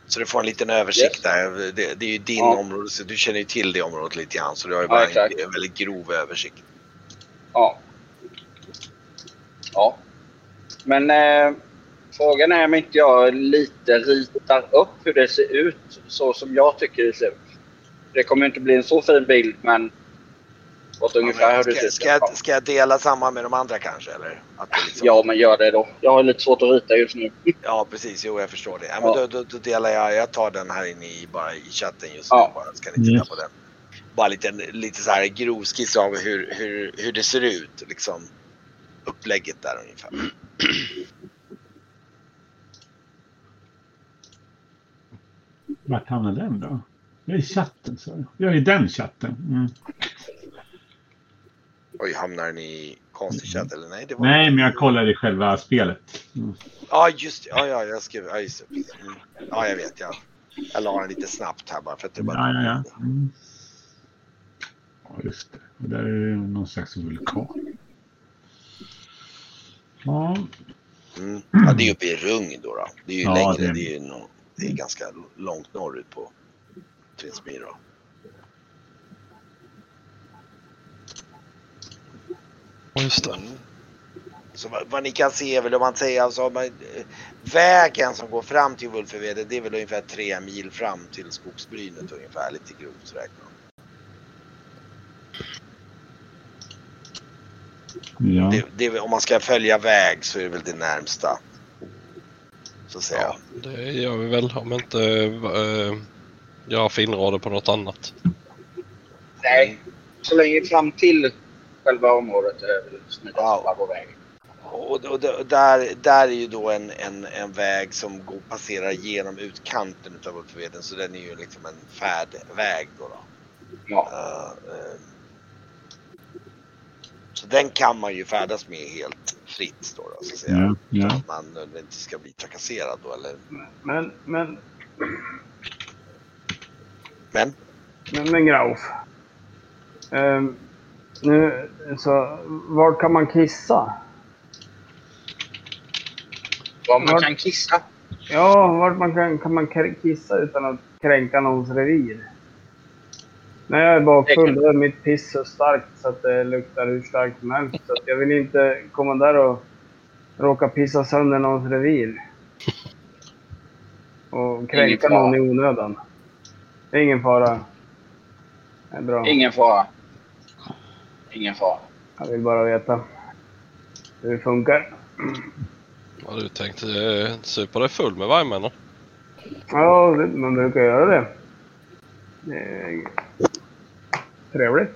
Så du får en liten översikt Yes. där. Det, det är ju din Ja. område, så du känner ju till det området lite grann. Så du har ju Ja, bara en, exakt. en väldigt grov översikt. Ja. Ja. Men eh, frågan är om inte jag lite ritar upp hur det ser ut så som jag tycker det ser ut. Det kommer inte bli en så fin bild men åt ungefär ser ska, ska, jag, ska jag dela samma med de andra kanske? Eller? Liksom, Ja, men gör det då. Jag har lite svårt att rita just nu. [laughs] ja, precis. Jo, jag förstår det. Ja, men Ja. då, då, då delar jag. Jag tar den här inne i, bara i chatten just nu. Ja. Bara, ska ni titta Yes. på den. Bara lite, lite så här grov skiss av hur, hur, hur det ser ut. Liksom upplägget där ungefär. Vart hamnar den då? Jag är i chatten, så. Jag är i den chatten. Mm. Oj, hamnar den i konstig chatt eller nej? Det var Nej, men jag kollar i själva spelet. Mm. Ja, just det. Ja, ja, jag skrev. Ja, just det. Mm. Ja, jag vet. Ja. Jag la den lite snabbt här bara för att det bara... Ja, ja, ja. Mm. Ja, just det. Och där är det någon slags vulkan. Ja, Mm. Ja, det är uppe i Rung då. då. Det är ju Ja, längre. det- Det är, ju nå- det är ganska långt norrut på Twinsmyr. då. Just det. Mm. Så vad, vad ni kan se är väl om man säger alltså man, vägen som går fram till Vulfeveden det är väl ungefär tre mil fram till skogsbrynet ungefär lite grovt räknat. ja. Det, det, om man ska följa väg så är det väl det närmsta. Så säga. Ja, det gör vi väl om inte äh, jag finner på något annat. Nej, så länge fram till själva området är Wow. bara gå vägen. Och, och, och där, där är ju då en, en, en väg som går, passerar genom utkanten utav Ulfveden så den är ju liksom en färdväg då. då. Ja. Eh, eh, så den kan man ju färdas med helt fritt då, då så att säga. Ja, ja. Utan att man nödvändigtvis ska bli trakasserad då eller. Men, men, Men men, men Grauf. Ehm, Nu, så var kan man kissa? Var man Var- kan kissa. Ja, vart man kan, kan man kissa utan att kränka någons revir? Nej, jag är bara Det kan- full. Då är mitt piss så starkt så att det luktar hur starkt som helst. Så jag vill inte komma där och råka pissa sönder någons revir. [laughs] Och kränka någon i onödan. Det är ingen fara. Det är bra. Ingen fara. Ingen fara. Jag vill bara veta hur det funkar. Har du tänkt eh, supa dig full med vargmännen? Ja, det, man brukar göra det. Det är trevligt.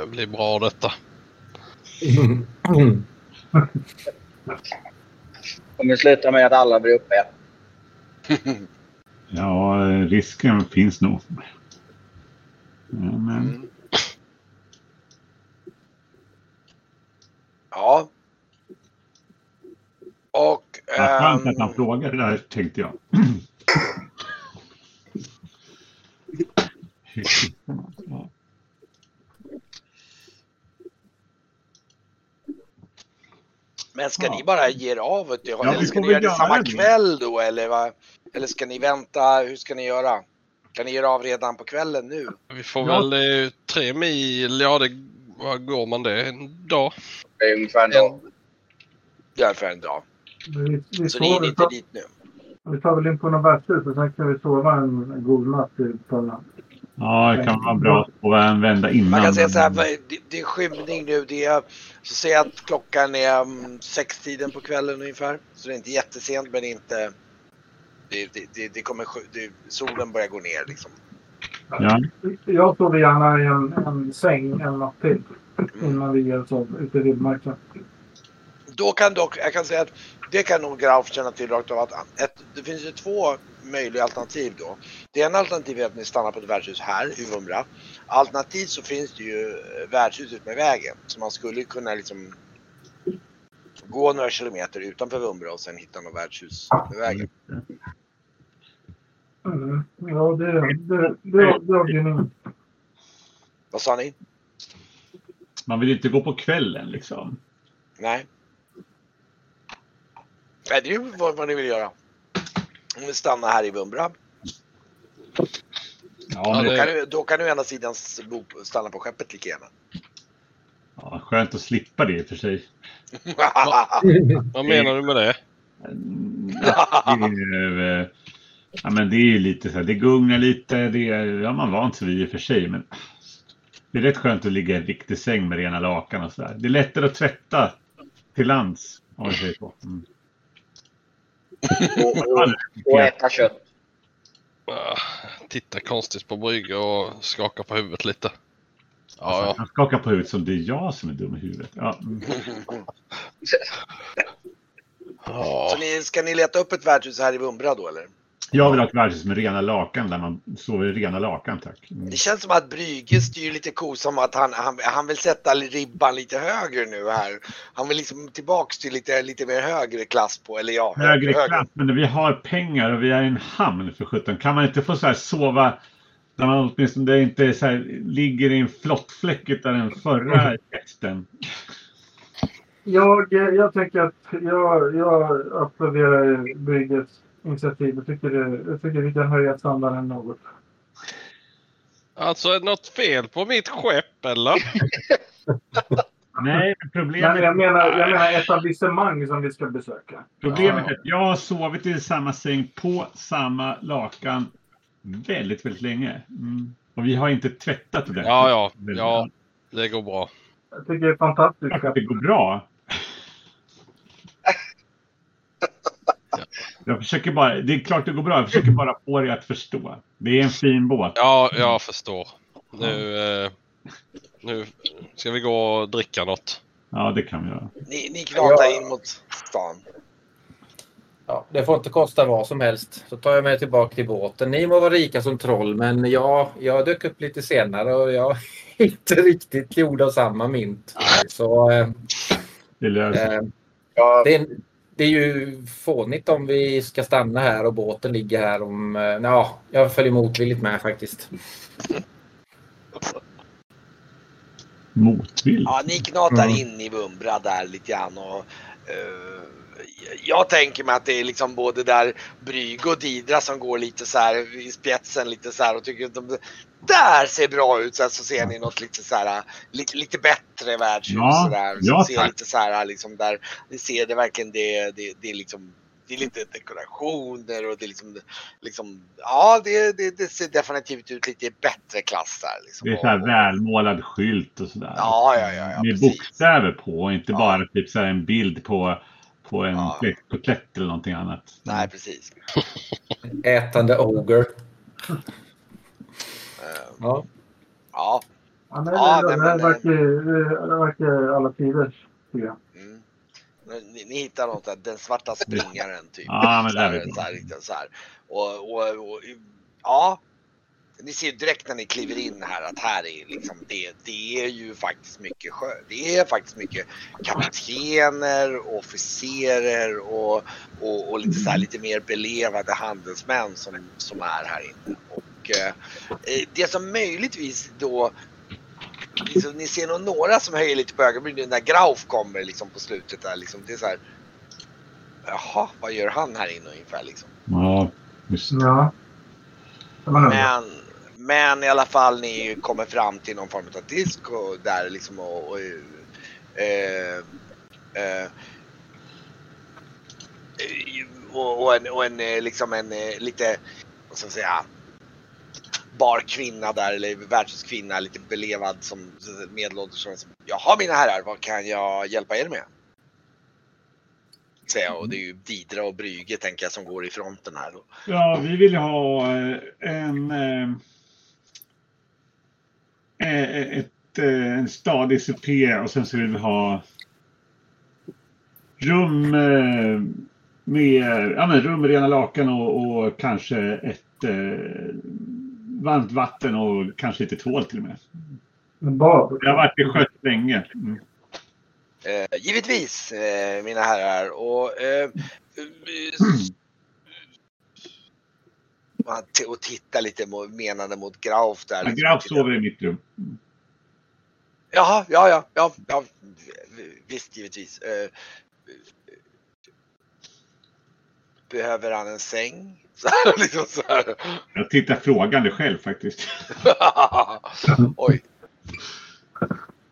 Det blir bra detta. Kommer sluta med att alla blir uppätna. Ja, risken finns nog. Ja, men, Ja. Och... vad skönt att han ehm, frågade det där tänkte jag. Ja. men ska Ja. ni bara ge er av? vet du? Ja, eller vi ska ni göra det samma det. kväll då? Eller, vad? eller ska ni vänta? Hur ska ni göra? Kan ni göra av redan på kvällen nu? Vi får Ja. väl eh, tre mil, ja det vad går man det? En dag? Det är ungefär en dag. Därför en dag. Vi, vi, Så ni är inte dit nu? vi tar väl in på något värdshus och sen kan vi sova en, god natt i Pöllan. ja, det kan vara bra att få en vända innan. Man kan säga så här, det, det är skymning nu. Det är, så säg att klockan är um, sextiden på kvällen ungefär. Så det är inte jättesent men inte... Det, det, det, kommer, solen börjar gå ner liksom. Ja, Jag sover gärna i en, en säng en natt till innan vi ger oss av ute i vildmarken. Då kan dock, jag kan säga att det kan nog Grauf känna till rakt av att ett, det finns ju två möjliga alternativ då. Det ena alternativet är att ni stannar på ett värdshus här i Vumra. Alternativt så finns det ju eh, värdshus ut med vägen. Så man skulle kunna liksom gå några kilometer utanför Vumra och sen hitta något värdshus med vägen. Mm. Ja, det, det, det, det avgör ni. Vad sa ni? man vill inte gå på kvällen liksom. Nej. Nej, det är ju vad, vad ni vill göra. Om ni stannar här i Vumra, Ja, då det, kan du, då kan du å ena sidan stanna på skeppet lika gärna. ja, skönt att slippa det i och för sig. [laughs] Vad menar du med det? Ja, det är, eh, ja, men det är lite så här, det gungar lite, det är, ja, man vant sig vid i och för sig. Men det är rätt skönt att ligga i en riktig säng med rena lakan och så där. Det är lättare att tvätta till lands, om man säger så. Mm. [laughs] Och, och, och äta kött. Ah, Titta konstigt på brygga och skaka på huvudet lite. Ja, ja. Han skakar på huvudet som det är jag som är dum i huvudet. Ja, mm. [laughs] Så ni, ska ni leta upp ett värdshus här i Vumra då eller? Jag vill ha ett värdshus med rena lakan där man sover i rena lakan tack. Mm. Det känns som att Brygge styr lite kosam att han, han, han vill sätta ribban lite högre nu här. Han vill liksom tillbaks till lite, lite mer högre klass på, eller ja, Högre klass, men vi har pengar och vi är i en hamn för sjutton. Kan man inte få så här sova där man åtminstone det inte så här, ligger i en flottfläck utav den förra gästen? Jag, jag tänker att jag, jag applåderar Brygges initiativ. Jag tycker, jag tycker vi kan höja standarden något. Alltså är det något fel på mitt skepp eller? [laughs] Nej, problemet, jag menar, jag menar etablissemang som vi ska besöka. problemet är att jag har sovit i samma säng på samma lakan väldigt, väldigt länge. Mm. Och vi har inte tvättat det. Ja, ja, ja. Det går bra. Jag tycker det är fantastiskt. Att det går bra. Jag försöker bara, det är klart det går bra, jag försöker bara få dig att förstå. Det är en fin båt. Ja, jag förstår. Nu, eh, nu ska vi gå och dricka något. Ja, det kan vi göra. Ni, ni knatar in mot stan. Ja, det får inte kosta vad som helst. Så tar jag mig tillbaka till båten. Ni må vara rika som troll, men ja, jag dök upp lite senare och jag [laughs] är inte riktigt gjord av samma mynt. Så eh, Det löser eh, Ja, det, är, det är ju fånigt om vi ska stanna här och båten ligger här om... Eh, ja, jag följer motvilligt med faktiskt. Motvind? Ja, ni knatar Mm. in i Vumbra där lite grann och eh, jag tänker mig att det är liksom både där Brygge och Didra som går lite så här i spetsen lite så här och tycker att de där ser bra ut. Sen så ser ni något lite så här lite, lite bättre värdshus Ja, så där. Som ja, ser tack. lite så här liksom där. Ni ser det verkligen det, det, det är liksom det är lite dekorationer och det är liksom, liksom ja det, det, det ser definitivt ut lite bättre klass där. Liksom. Det är så här välmålad skylt och sådär. Ja, ja, ja, ja, Med precis. bokstäver på och inte Ja. bara typ så här en bild på, på en Ja. porträtt eller någonting annat. Nej, precis. Ätande Ogre. Eh, Ja. Ja. Ja, men Ja, det, det, här men, eh, verkar, det verkar alla tiders. Mm. Ni, ni hittar något där, den svarta springaren typ. Ja, men så det är här, väl så här, så här. Och, och, och, ja. Ni ser ju direkt när ni kliver in här att här är liksom det, det är ju faktiskt mycket sjö. Det är faktiskt mycket kaptener, officerer och, och, och lite så här lite mer belevade handelsmän som, som är här inne. Och eh, eh, det som möjligtvis då liksom, ni ser nog några som höjer lite på ögonbrynen när Grauf kommer liksom på slutet där liksom. Det är så här. Jaha, vad gör han här inne ungefär liksom? Ja, just. Ja. Det Men, men i alla fall ni kommer fram till någon form av disk och där liksom och, och eh, eh, och, och en, och en liksom en eh, lite, vad ska jag säga, bar kvinna där eller värdshuskvinna lite belevad som medelålders som Jaha mina herrar, vad kan jag hjälpa er med? Säger jag och det är ju Didra och Brüge tänker jag som går i fronten här. då. Ja, vi vill ha eh, en, eh, eh, ett, en stadig supé och sen så vill vi ha rum med ja, men rum med rena lakan och, och kanske ett eh, varmt vatten och kanske lite tvål till och med. Bad. Jag har varit i skött länge. Mm. Eh, givetvis, eh, mina herrar. Och, eh, eh, och titta lite menande mot Grauf där. Ja, liksom. Titta- sover i mitt rum. Jaha, ja, ja, ja, ja, visst givetvis. Eh, behöver han en säng? [laughs] Så här, liksom så här. Jag tittar frågande själv faktiskt. [laughs] Oj,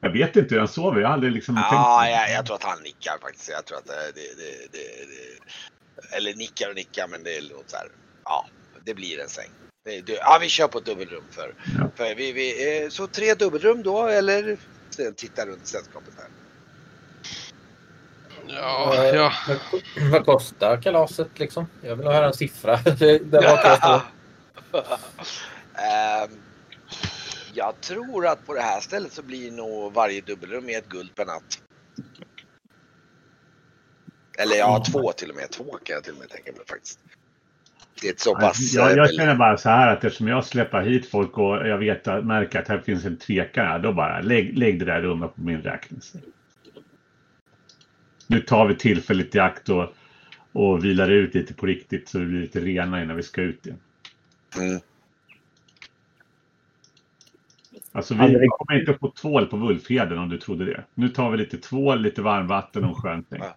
Jag vet inte hur han sover. Jag har aldrig liksom ja, jag, jag tror att han nickar faktiskt. Jag tror att det, det, det, det, det eller nickar och nickar, men det är något så här. Ja, det blir en säng. Ja, vi kör på ett dubbelrum för, Ja. för vi, vi, eh, så tre dubbelrum då eller titta runt sällskapet här. Ja, Eh, ja. Vad, kostar kalaset liksom? Jag vill höra en siffra. [laughs] Jag står. Ehm, jag tror att på det här stället så blir nog varje dubbelrum med ett guld per natt. Eller ja, två till och med. Två kan jag till och med tänka mig faktiskt. Det är ett så pass... jag, eh, jag väl- känner bara så här att eftersom jag släpper hit folk och jag vet att märker att här finns en tvekan då bara lägg, lägg det där rummet på min räkning. Nu tar vi tillfället i akt och, och vilar ut lite på riktigt så vi blir lite rena innan vi ska ut igen. Mm. Alltså vi kommer inte få tvål på Wulfheden om du trodde det. Nu tar vi lite tvål, lite varmvatten och en skön säng. Ja.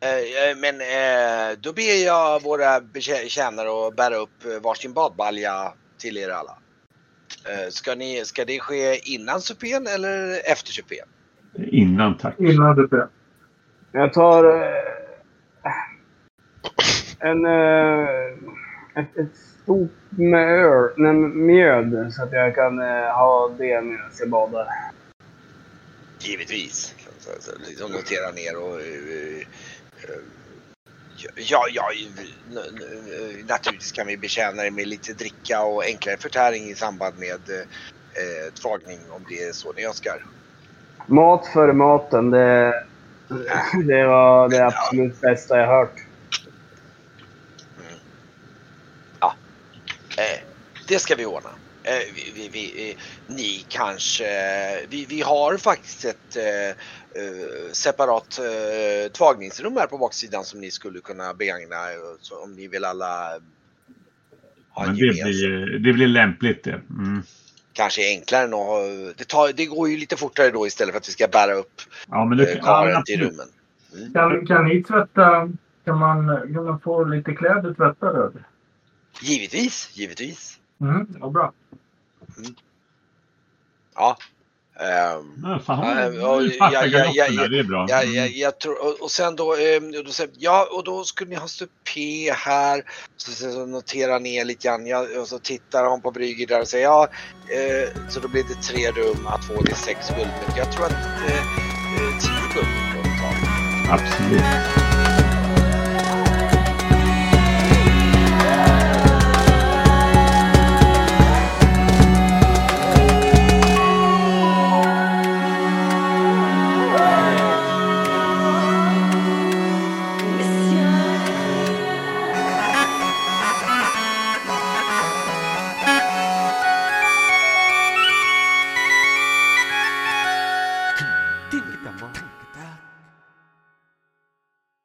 Eh, eh, men eh, då ber jag våra betjä- tjänare att bära upp varsin badbalja till er alla. Eh, ska, ni, ska det ske innan supén eller efter supén? Innan tack. Innan ber. Jag tar eh, en, eh, ett, ett stort mjöl, nej, mjöd så att jag kan eh, ha det medan jag badar. Givetvis. Så, så, liksom notera ner och... eh, eh, Ja, ja, n- n- naturligtvis kan vi betjäna er med lite dricka och enklare förtäring i samband med eh, tvagning om det är så ni önskar. Mat före maten, det, det var det absolut bästa jag hört. Eh, det ska vi ordna. Eh, vi, vi, vi, eh, ni kanske... Vi, vi har faktiskt ett eh, eh, separat eh, tvagningsrum här på baksidan som ni skulle kunna begagna eh, så om ni vill alla ha en Men det gemensam. blir, det blir lämpligt det. Mm. Kanske är enklare än att det, tar, det går ju lite fortare då istället för att vi ska bära upp Ja, men det, eh, ja, karen till rummen. Kan, kan ni tvätta? Kan man, kan man få lite kläder tvättade? Givetvis, givetvis. Mm, vad bra. Ja. Ehm, Ja, fan, Ja, ja, det är bra. Ja, Mm. jag, tror, och, och sen då, eh, då säger, ja och då skulle ni ha stupé här. Så, så, så noterar ner lite grann, ja, och så tittar hon på Brygger där och säger ja, eh, så då blir det tre rum att få det är sex guldmynt. Jag tror att eh, eh, tio guldmynt. Absolut.